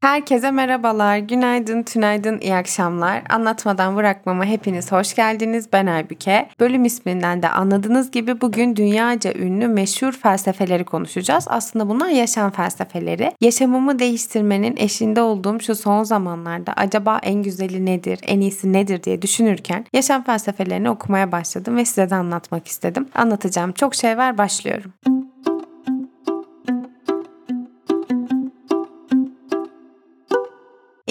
Herkese merhabalar, günaydın, tünaydın, iyi akşamlar. Anlatmadan bırakmama hepiniz hoş geldiniz. Ben Aybüke. Bölüm isminden de anladığınız gibi bugün dünyaca ünlü meşhur felsefeleri konuşacağız. Aslında bunlar yaşam felsefeleri. Yaşamımı değiştirmenin eşinde olduğum şu son zamanlarda acaba en güzeli nedir, en iyisi nedir diye düşünürken yaşam felsefelerini okumaya başladım ve size de anlatmak istedim. Anlatacağım çok şey var, başlıyorum.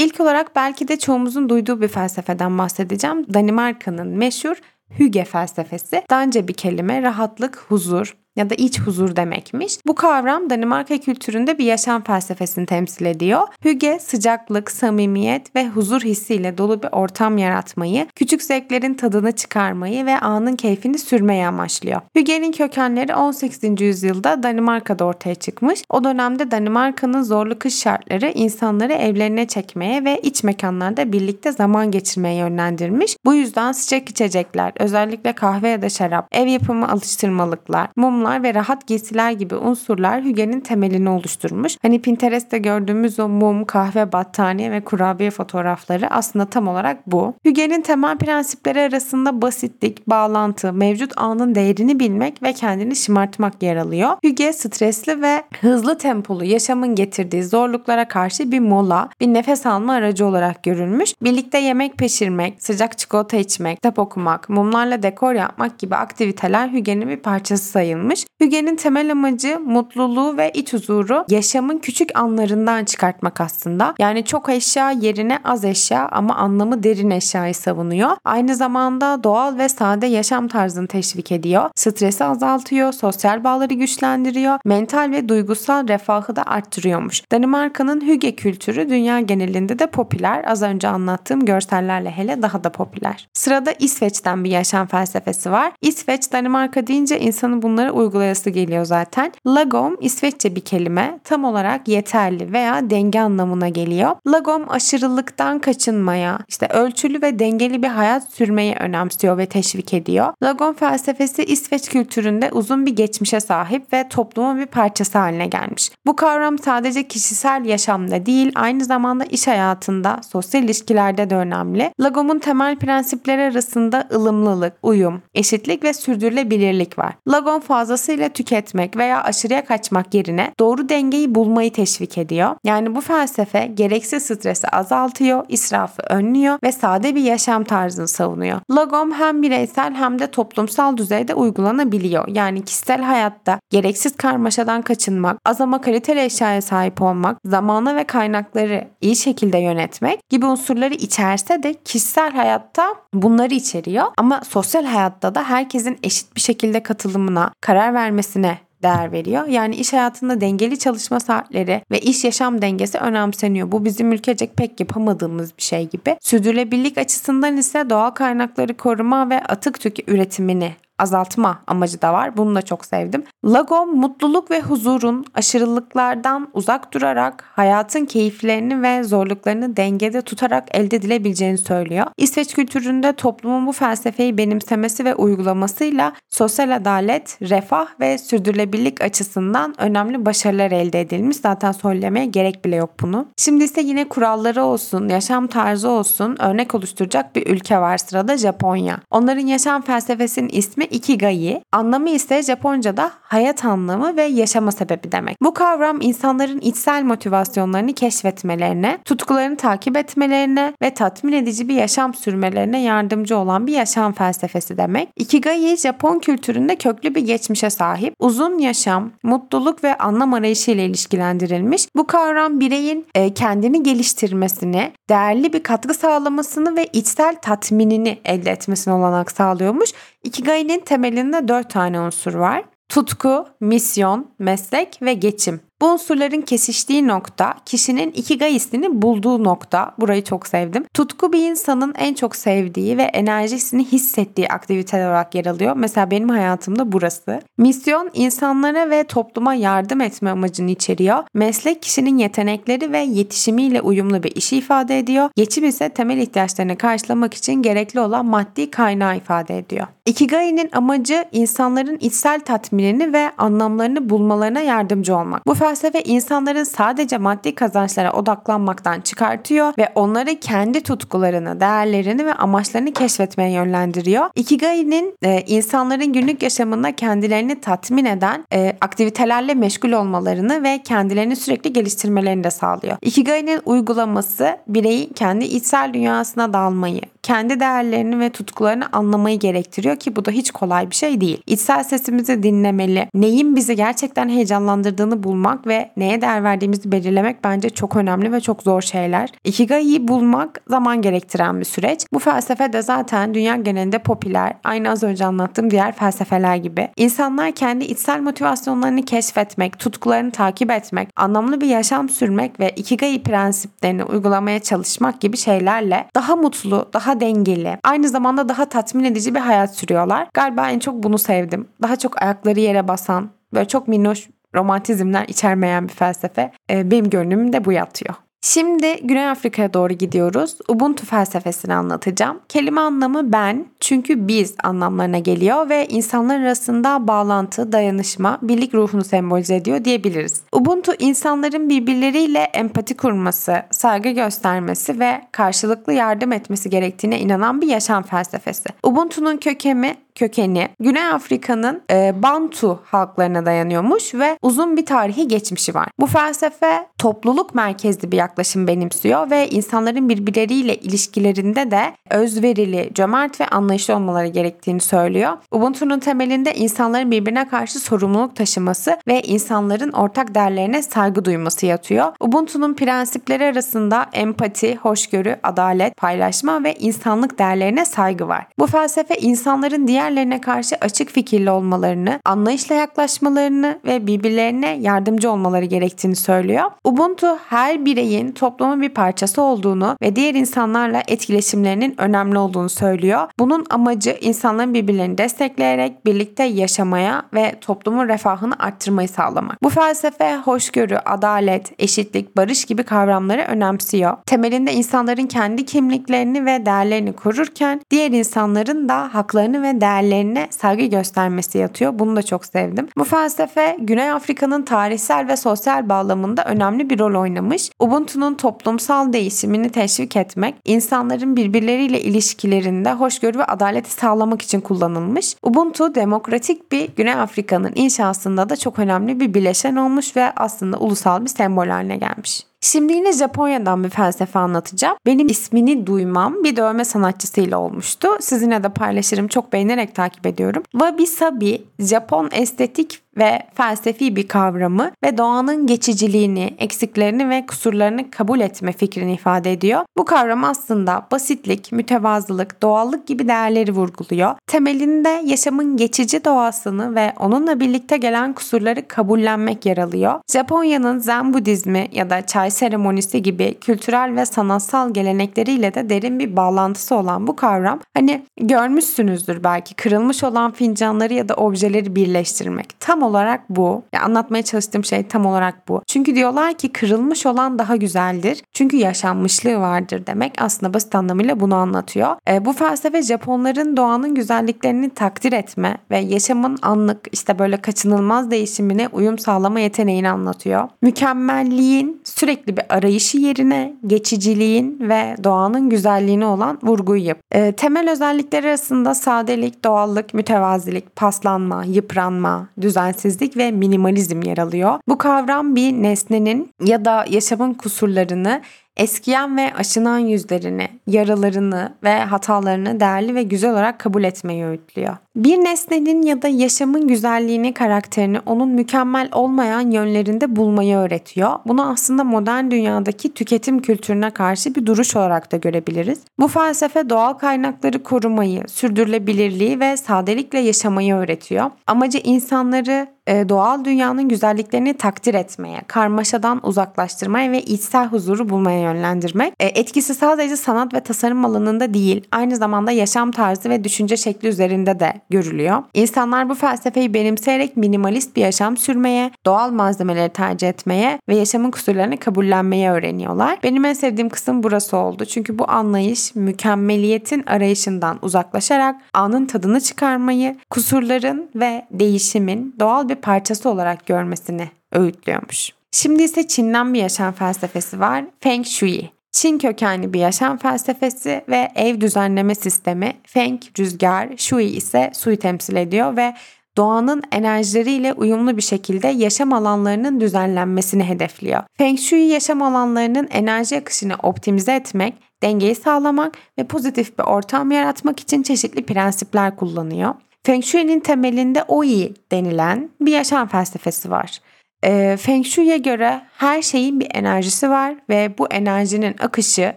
İlk olarak belki de çoğumuzun duyduğu bir felsefeden bahsedeceğim. Danimarka'nın meşhur Hüge felsefesi. Daha önce bir kelime rahatlık, huzur, ya da iç huzur demekmiş. Bu kavram Danimarka kültüründe bir yaşam felsefesini temsil ediyor. Hüge sıcaklık, samimiyet ve huzur hissiyle dolu bir ortam yaratmayı, küçük zevklerin tadını çıkarmayı ve anın keyfini sürmeyi amaçlıyor. Hüge'nin kökenleri 18. yüzyılda Danimarka'da ortaya çıkmış. O dönemde Danimarka'nın zorlu kış şartları insanları evlerine çekmeye ve iç mekanlarda birlikte zaman geçirmeye yönlendirmiş. Bu yüzden sıcak içecekler, özellikle kahve ya da şarap, ev yapımı alıştırmalıklar, mumlar ve rahat giysiler gibi unsurlar hügenin temelini oluşturmuş. Hani Pinterest'te gördüğümüz o mum, kahve, battaniye ve kurabiye fotoğrafları aslında tam olarak bu. Hügenin temel prensipleri arasında basitlik, bağlantı, mevcut anın değerini bilmek ve kendini şımartmak yer alıyor. Hüge stresli ve hızlı tempolu yaşamın getirdiği zorluklara karşı bir mola, bir nefes alma aracı olarak görülmüş. Birlikte yemek pişirmek, sıcak çikolata içmek, kitap okumak, mumlarla dekor yapmak gibi aktiviteler Hüge'nin bir parçası sayılmış yapmış. Hüge'nin temel amacı mutluluğu ve iç huzuru yaşamın küçük anlarından çıkartmak aslında. Yani çok eşya yerine az eşya ama anlamı derin eşyayı savunuyor. Aynı zamanda doğal ve sade yaşam tarzını teşvik ediyor. Stresi azaltıyor, sosyal bağları güçlendiriyor, mental ve duygusal refahı da arttırıyormuş. Danimarka'nın Hüge kültürü dünya genelinde de popüler. Az önce anlattığım görsellerle hele daha da popüler. Sırada İsveç'ten bir yaşam felsefesi var. İsveç, Danimarka deyince insanın bunları uygulayası geliyor zaten. Lagom İsveççe bir kelime. Tam olarak yeterli veya denge anlamına geliyor. Lagom aşırılıktan kaçınmaya, işte ölçülü ve dengeli bir hayat sürmeyi önemsiyor ve teşvik ediyor. Lagom felsefesi İsveç kültüründe uzun bir geçmişe sahip ve toplumun bir parçası haline gelmiş. Bu kavram sadece kişisel yaşamda değil, aynı zamanda iş hayatında, sosyal ilişkilerde de önemli. Lagom'un temel prensipleri arasında ılımlılık, uyum, eşitlik ve sürdürülebilirlik var. Lagom fazla fazlasıyla tüketmek veya aşırıya kaçmak yerine doğru dengeyi bulmayı teşvik ediyor. Yani bu felsefe gereksiz stresi azaltıyor, israfı önlüyor ve sade bir yaşam tarzını savunuyor. Logom hem bireysel hem de toplumsal düzeyde uygulanabiliyor. Yani kişisel hayatta gereksiz karmaşadan kaçınmak, az ama kaliteli eşyaya sahip olmak, zamanı ve kaynakları iyi şekilde yönetmek gibi unsurları içerse de kişisel hayatta bunları içeriyor. Ama sosyal hayatta da herkesin eşit bir şekilde katılımına, karar karar vermesine değer veriyor. Yani iş hayatında dengeli çalışma saatleri ve iş yaşam dengesi önemseniyor. Bu bizim ülkecek pek yapamadığımız bir şey gibi. Sürdürülebilirlik açısından ise doğal kaynakları koruma ve atık tük üretimini azaltma amacı da var. Bunu da çok sevdim. Lago mutluluk ve huzurun aşırılıklardan uzak durarak hayatın keyiflerini ve zorluklarını dengede tutarak elde edilebileceğini söylüyor. İsveç kültüründe toplumun bu felsefeyi benimsemesi ve uygulamasıyla sosyal adalet, refah ve sürdürülebilirlik açısından önemli başarılar elde edilmiş. Zaten söylemeye gerek bile yok bunu. Şimdi ise yine kuralları olsun, yaşam tarzı olsun örnek oluşturacak bir ülke var sırada Japonya. Onların yaşam felsefesinin ismi ikigai. Anlamı ise Japonca'da hayat anlamı ve yaşama sebebi demek. Bu kavram insanların içsel motivasyonlarını keşfetmelerine, tutkularını takip etmelerine ve tatmin edici bir yaşam sürmelerine yardımcı olan bir yaşam felsefesi demek. Ikigai Japon kültüründe köklü bir geçmişe sahip. Uzun yaşam, mutluluk ve anlam arayışı ile ilişkilendirilmiş. Bu kavram bireyin e, kendini geliştirmesini, değerli bir katkı sağlamasını ve içsel tatminini elde etmesine olanak sağlıyormuş. Ikigai'nin temelinde dört tane unsur var. Tutku, misyon, meslek ve geçim. Bu unsurların kesiştiği nokta kişinin ikigai'sini bulduğu nokta. Burayı çok sevdim. Tutku bir insanın en çok sevdiği ve enerjisini hissettiği aktiviteler olarak yer alıyor. Mesela benim hayatımda burası. Misyon insanlara ve topluma yardım etme amacını içeriyor. Meslek kişinin yetenekleri ve yetişimiyle uyumlu bir işi ifade ediyor. Geçim ise temel ihtiyaçlarını karşılamak için gerekli olan maddi kaynağı ifade ediyor. Ikigai'nin amacı insanların içsel tatminini ve anlamlarını bulmalarına yardımcı olmak. Bu felsefe insanların sadece maddi kazançlara odaklanmaktan çıkartıyor ve onları kendi tutkularını, değerlerini ve amaçlarını keşfetmeye yönlendiriyor. Ikigai'nin e, insanların günlük yaşamında kendilerini tatmin eden e, aktivitelerle meşgul olmalarını ve kendilerini sürekli geliştirmelerini de sağlıyor. Ikigai'nin uygulaması bireyi kendi içsel dünyasına dalmayı, kendi değerlerini ve tutkularını anlamayı gerektiriyor ki bu da hiç kolay bir şey değil. İçsel sesimizi dinlemeli, neyin bizi gerçekten heyecanlandırdığını bulmak ve neye değer verdiğimizi belirlemek bence çok önemli ve çok zor şeyler. Ikigai'yi bulmak zaman gerektiren bir süreç. Bu felsefe de zaten dünya genelinde popüler. Aynı az önce anlattığım diğer felsefeler gibi. İnsanlar kendi içsel motivasyonlarını keşfetmek, tutkularını takip etmek, anlamlı bir yaşam sürmek ve Ikigai prensiplerini uygulamaya çalışmak gibi şeylerle daha mutlu, daha dengeli, aynı zamanda daha tatmin edici bir hayat sürüyorlar. Galiba en çok bunu sevdim. Daha çok ayakları yere basan, böyle çok minnoş romantizmler içermeyen bir felsefe. Ee, benim gönlümde bu yatıyor. Şimdi Güney Afrika'ya doğru gidiyoruz. Ubuntu felsefesini anlatacağım. Kelime anlamı ben, çünkü biz anlamlarına geliyor ve insanlar arasında bağlantı, dayanışma, birlik ruhunu sembolize ediyor diyebiliriz. Ubuntu insanların birbirleriyle empati kurması, saygı göstermesi ve karşılıklı yardım etmesi gerektiğine inanan bir yaşam felsefesi. Ubuntu'nun kökemi kökeni Güney Afrika'nın e, Bantu halklarına dayanıyormuş ve uzun bir tarihi geçmişi var. Bu felsefe topluluk merkezli bir yaklaşım benimsiyor ve insanların birbirleriyle ilişkilerinde de özverili, cömert ve anlayışlı olmaları gerektiğini söylüyor. Ubuntu'nun temelinde insanların birbirine karşı sorumluluk taşıması ve insanların ortak değerlerine saygı duyması yatıyor. Ubuntu'nun prensipleri arasında empati, hoşgörü, adalet, paylaşma ve insanlık değerlerine saygı var. Bu felsefe insanların diğer diğerlerine karşı açık fikirli olmalarını, anlayışla yaklaşmalarını ve birbirlerine yardımcı olmaları gerektiğini söylüyor. Ubuntu her bireyin toplumun bir parçası olduğunu ve diğer insanlarla etkileşimlerinin önemli olduğunu söylüyor. Bunun amacı insanların birbirlerini destekleyerek birlikte yaşamaya ve toplumun refahını arttırmayı sağlamak. Bu felsefe hoşgörü, adalet, eşitlik, barış gibi kavramları önemsiyor. Temelinde insanların kendi kimliklerini ve değerlerini korurken diğer insanların da haklarını ve değerlerini değerlerine saygı göstermesi yatıyor. Bunu da çok sevdim. Bu felsefe Güney Afrika'nın tarihsel ve sosyal bağlamında önemli bir rol oynamış. Ubuntu'nun toplumsal değişimini teşvik etmek, insanların birbirleriyle ilişkilerinde hoşgörü ve adaleti sağlamak için kullanılmış. Ubuntu demokratik bir Güney Afrika'nın inşasında da çok önemli bir bileşen olmuş ve aslında ulusal bir sembol haline gelmiş. Şimdi yine Japonya'dan bir felsefe anlatacağım. Benim ismini duymam bir dövme sanatçısıyla olmuştu. Sizinle de paylaşırım. Çok beğenerek takip ediyorum. Wabi Sabi, Japon estetik ve felsefi bir kavramı ve doğanın geçiciliğini, eksiklerini ve kusurlarını kabul etme fikrini ifade ediyor. Bu kavram aslında basitlik, mütevazılık, doğallık gibi değerleri vurguluyor. Temelinde yaşamın geçici doğasını ve onunla birlikte gelen kusurları kabullenmek yer alıyor. Japonya'nın Zen Budizmi ya da çay seremonisi gibi kültürel ve sanatsal gelenekleriyle de derin bir bağlantısı olan bu kavram hani görmüşsünüzdür belki kırılmış olan fincanları ya da objeleri birleştirmek. Tam olarak bu. Ya anlatmaya çalıştığım şey tam olarak bu. Çünkü diyorlar ki kırılmış olan daha güzeldir. Çünkü yaşanmışlığı vardır demek. Aslında basit anlamıyla bunu anlatıyor. E, bu felsefe Japonların doğanın güzelliklerini takdir etme ve yaşamın anlık işte böyle kaçınılmaz değişimine uyum sağlama yeteneğini anlatıyor. Mükemmelliğin sürekli bir arayışı yerine geçiciliğin ve doğanın güzelliğine olan vurguyu yap. E, temel özellikler arasında sadelik, doğallık, mütevazilik, paslanma, yıpranma, düzensiz düzensizlik ve minimalizm yer alıyor. Bu kavram bir nesnenin ya da yaşamın kusurlarını eskiyen ve aşınan yüzlerini, yaralarını ve hatalarını değerli ve güzel olarak kabul etmeyi öğütlüyor. Bir nesnenin ya da yaşamın güzelliğini, karakterini onun mükemmel olmayan yönlerinde bulmayı öğretiyor. Bunu aslında modern dünyadaki tüketim kültürüne karşı bir duruş olarak da görebiliriz. Bu felsefe doğal kaynakları korumayı, sürdürülebilirliği ve sadelikle yaşamayı öğretiyor. Amacı insanları e, doğal dünyanın güzelliklerini takdir etmeye, karmaşadan uzaklaştırmaya ve içsel huzuru bulmaya yönlendirmek. E, etkisi sadece sanat ve tasarım alanında değil, aynı zamanda yaşam tarzı ve düşünce şekli üzerinde de görülüyor. İnsanlar bu felsefeyi benimseyerek minimalist bir yaşam sürmeye, doğal malzemeleri tercih etmeye ve yaşamın kusurlarını kabullenmeye öğreniyorlar. Benim en sevdiğim kısım burası oldu. Çünkü bu anlayış mükemmeliyetin arayışından uzaklaşarak anın tadını çıkarmayı, kusurların ve değişimin doğal bir parçası olarak görmesini öğütlüyormuş. Şimdi ise Çin'den bir yaşam felsefesi var. Feng Shui. Çin kökenli bir yaşam felsefesi ve ev düzenleme sistemi Feng rüzgar, Shui ise suyu temsil ediyor ve doğanın enerjileriyle uyumlu bir şekilde yaşam alanlarının düzenlenmesini hedefliyor. Feng Shui yaşam alanlarının enerji akışını optimize etmek, dengeyi sağlamak ve pozitif bir ortam yaratmak için çeşitli prensipler kullanıyor. Feng Shui'nin temelinde Oi denilen bir yaşam felsefesi var. E, Feng Shui'ye göre her şeyin bir enerjisi var ve bu enerjinin akışı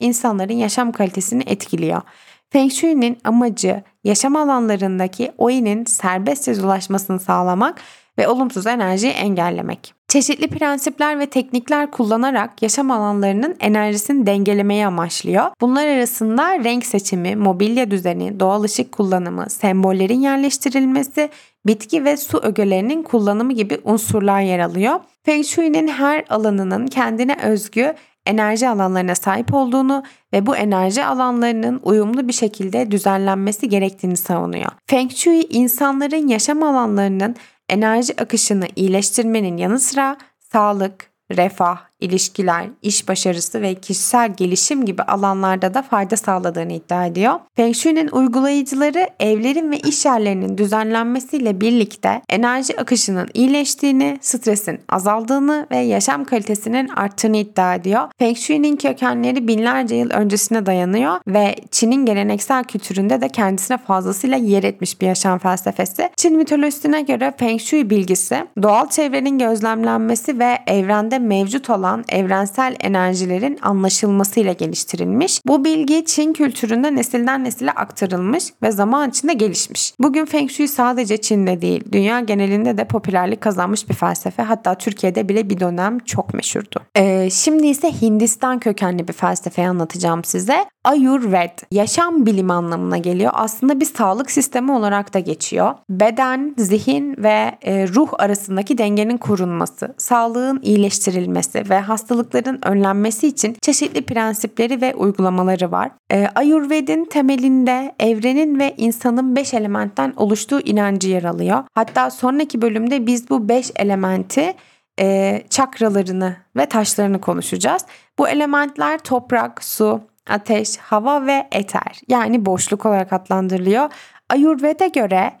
insanların yaşam kalitesini etkiliyor. Feng Shui'nin amacı yaşam alanlarındaki Oi'nin serbestçe dolaşmasını sağlamak ve olumsuz enerjiyi engellemek. Çeşitli prensipler ve teknikler kullanarak yaşam alanlarının enerjisini dengelemeyi amaçlıyor. Bunlar arasında renk seçimi, mobilya düzeni, doğal ışık kullanımı, sembollerin yerleştirilmesi, bitki ve su ögelerinin kullanımı gibi unsurlar yer alıyor. Feng Shui'nin her alanının kendine özgü enerji alanlarına sahip olduğunu ve bu enerji alanlarının uyumlu bir şekilde düzenlenmesi gerektiğini savunuyor. Feng Shui insanların yaşam alanlarının enerji akışını iyileştirmenin yanı sıra sağlık, refah, ilişkiler, iş başarısı ve kişisel gelişim gibi alanlarda da fayda sağladığını iddia ediyor. Feng Shui'nin uygulayıcıları evlerin ve iş yerlerinin düzenlenmesiyle birlikte enerji akışının iyileştiğini, stresin azaldığını ve yaşam kalitesinin arttığını iddia ediyor. Feng Shui'nin kökenleri binlerce yıl öncesine dayanıyor ve Çin'in geleneksel kültüründe de kendisine fazlasıyla yer etmiş bir yaşam felsefesi. Çin mitolojisine göre Feng Shui bilgisi doğal çevrenin gözlemlenmesi ve evrende mevcut olan olan evrensel enerjilerin anlaşılmasıyla geliştirilmiş. Bu bilgi Çin kültüründe nesilden nesile aktarılmış ve zaman içinde gelişmiş. Bugün Feng Shui sadece Çin'de değil, dünya genelinde de popülerlik kazanmış bir felsefe. Hatta Türkiye'de bile bir dönem çok meşhurdu. Ee, şimdi ise Hindistan kökenli bir felsefeyi anlatacağım size. Ayurved, yaşam bilimi anlamına geliyor. Aslında bir sağlık sistemi olarak da geçiyor. Beden, zihin ve e, ruh arasındaki dengenin korunması, sağlığın iyileştirilmesi ve hastalıkların önlenmesi için çeşitli prensipleri ve uygulamaları var. E, Ayurved'in temelinde evrenin ve insanın 5 elementten oluştuğu inancı yer alıyor. Hatta sonraki bölümde biz bu 5 elementi e, çakralarını ve taşlarını konuşacağız. Bu elementler toprak, su, ateş, hava ve eter yani boşluk olarak adlandırılıyor. Ayurved'e göre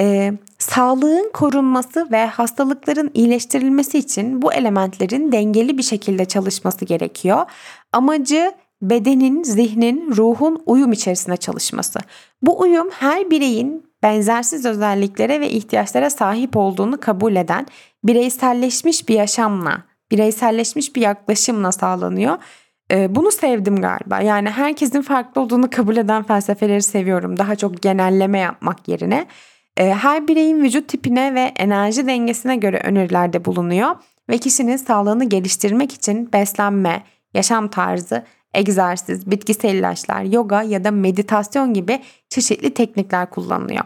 e, sağlığın korunması ve hastalıkların iyileştirilmesi için bu elementlerin dengeli bir şekilde çalışması gerekiyor. Amacı bedenin, zihnin, ruhun uyum içerisinde çalışması. Bu uyum her bireyin benzersiz özelliklere ve ihtiyaçlara sahip olduğunu kabul eden bireyselleşmiş bir yaşamla, bireyselleşmiş bir yaklaşımla sağlanıyor ee, bunu sevdim galiba. Yani herkesin farklı olduğunu kabul eden felsefeleri seviyorum. Daha çok genelleme yapmak yerine. Ee, her bireyin vücut tipine ve enerji dengesine göre önerilerde bulunuyor ve kişinin sağlığını geliştirmek için beslenme, yaşam tarzı, egzersiz, bitkisel ilaçlar, yoga ya da meditasyon gibi çeşitli teknikler kullanılıyor.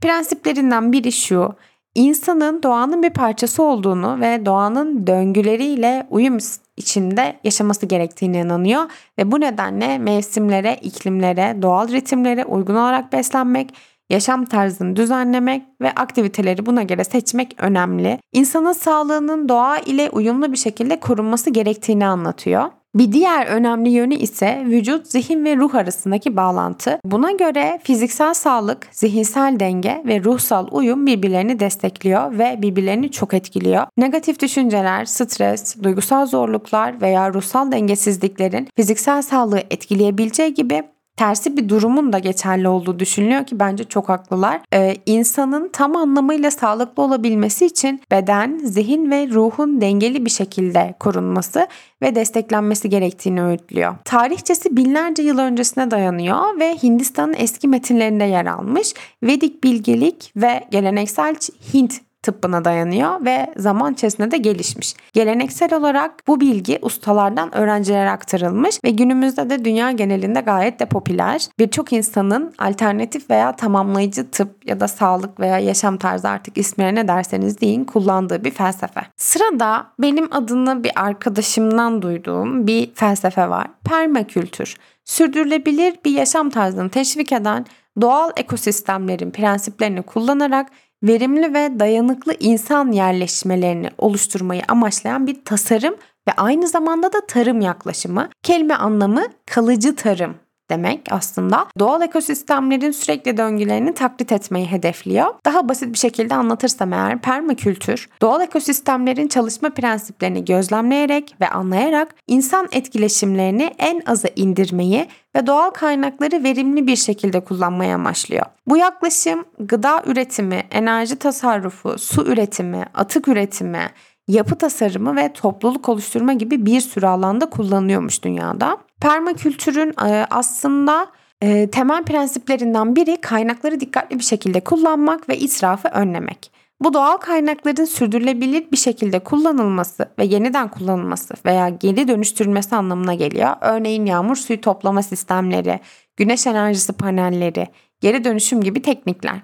Prensiplerinden biri şu, insanın doğanın bir parçası olduğunu ve doğanın döngüleriyle uyum içinde yaşaması gerektiğine inanıyor ve bu nedenle mevsimlere, iklimlere, doğal ritimlere uygun olarak beslenmek, yaşam tarzını düzenlemek ve aktiviteleri buna göre seçmek önemli. İnsanın sağlığının doğa ile uyumlu bir şekilde korunması gerektiğini anlatıyor. Bir diğer önemli yönü ise vücut, zihin ve ruh arasındaki bağlantı. Buna göre fiziksel sağlık, zihinsel denge ve ruhsal uyum birbirlerini destekliyor ve birbirlerini çok etkiliyor. Negatif düşünceler, stres, duygusal zorluklar veya ruhsal dengesizliklerin fiziksel sağlığı etkileyebileceği gibi tersi bir durumun da geçerli olduğu düşünülüyor ki bence çok haklılar. Ee, insanın tam anlamıyla sağlıklı olabilmesi için beden, zihin ve ruhun dengeli bir şekilde korunması ve desteklenmesi gerektiğini öğütlüyor. Tarihçesi binlerce yıl öncesine dayanıyor ve Hindistan'ın eski metinlerinde yer almış. Vedik bilgelik ve geleneksel Hint tıbbına dayanıyor ve zaman içerisinde de gelişmiş. Geleneksel olarak bu bilgi ustalardan öğrencilere aktarılmış ve günümüzde de dünya genelinde gayet de popüler. Birçok insanın alternatif veya tamamlayıcı tıp ya da sağlık veya yaşam tarzı artık ismine ne derseniz deyin kullandığı bir felsefe. Sırada benim adını bir arkadaşımdan duyduğum bir felsefe var. Permakültür. Sürdürülebilir bir yaşam tarzını teşvik eden doğal ekosistemlerin prensiplerini kullanarak verimli ve dayanıklı insan yerleşmelerini oluşturmayı amaçlayan bir tasarım ve aynı zamanda da tarım yaklaşımı. Kelime anlamı kalıcı tarım demek aslında. Doğal ekosistemlerin sürekli döngülerini taklit etmeyi hedefliyor. Daha basit bir şekilde anlatırsam eğer permakültür, doğal ekosistemlerin çalışma prensiplerini gözlemleyerek ve anlayarak insan etkileşimlerini en aza indirmeyi ve doğal kaynakları verimli bir şekilde kullanmayı amaçlıyor. Bu yaklaşım gıda üretimi, enerji tasarrufu, su üretimi, atık üretimi, yapı tasarımı ve topluluk oluşturma gibi bir sürü alanda kullanılıyormuş dünyada. Permakültürün e, aslında e, temel prensiplerinden biri kaynakları dikkatli bir şekilde kullanmak ve israfı önlemek. Bu doğal kaynakların sürdürülebilir bir şekilde kullanılması ve yeniden kullanılması veya geri dönüştürülmesi anlamına geliyor. Örneğin yağmur suyu toplama sistemleri, güneş enerjisi panelleri, geri dönüşüm gibi teknikler.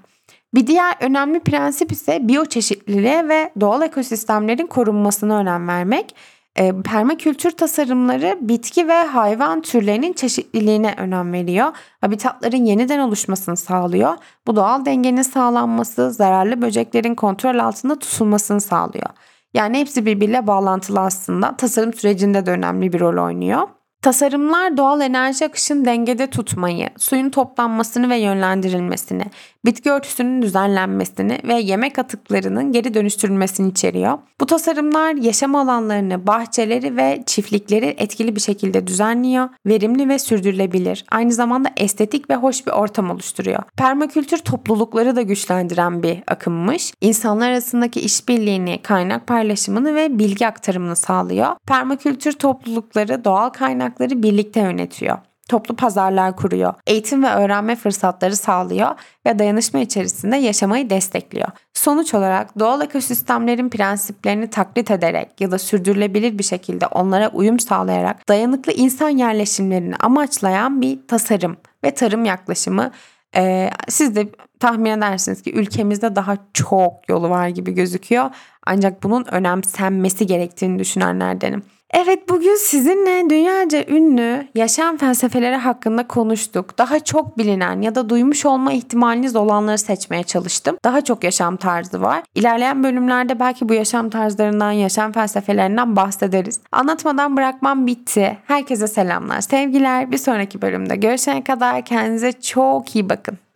Bir diğer önemli prensip ise biyoçeşitliliğe ve doğal ekosistemlerin korunmasına önem vermek. E, permakültür tasarımları bitki ve hayvan türlerinin çeşitliliğine önem veriyor. Habitatların yeniden oluşmasını sağlıyor. Bu doğal dengenin sağlanması, zararlı böceklerin kontrol altında tutulmasını sağlıyor. Yani hepsi birbiriyle bağlantılı aslında. Tasarım sürecinde de önemli bir rol oynuyor. Tasarımlar doğal enerji akışını dengede tutmayı, suyun toplanmasını ve yönlendirilmesini, bitki örtüsünün düzenlenmesini ve yemek atıklarının geri dönüştürülmesini içeriyor. Bu tasarımlar yaşam alanlarını, bahçeleri ve çiftlikleri etkili bir şekilde düzenliyor, verimli ve sürdürülebilir. Aynı zamanda estetik ve hoş bir ortam oluşturuyor. Permakültür toplulukları da güçlendiren bir akımmış. İnsanlar arasındaki işbirliğini, kaynak paylaşımını ve bilgi aktarımını sağlıyor. Permakültür toplulukları doğal kaynakları birlikte yönetiyor toplu pazarlar kuruyor, eğitim ve öğrenme fırsatları sağlıyor ve dayanışma içerisinde yaşamayı destekliyor. Sonuç olarak doğal ekosistemlerin prensiplerini taklit ederek ya da sürdürülebilir bir şekilde onlara uyum sağlayarak dayanıklı insan yerleşimlerini amaçlayan bir tasarım ve tarım yaklaşımı ee, siz de tahmin edersiniz ki ülkemizde daha çok yolu var gibi gözüküyor. Ancak bunun önemsenmesi gerektiğini düşünenlerdenim. Evet bugün sizinle dünyaca ünlü yaşam felsefeleri hakkında konuştuk. Daha çok bilinen ya da duymuş olma ihtimaliniz olanları seçmeye çalıştım. Daha çok yaşam tarzı var. İlerleyen bölümlerde belki bu yaşam tarzlarından, yaşam felsefelerinden bahsederiz. Anlatmadan bırakmam bitti. Herkese selamlar, sevgiler. Bir sonraki bölümde görüşene kadar kendinize çok iyi bakın.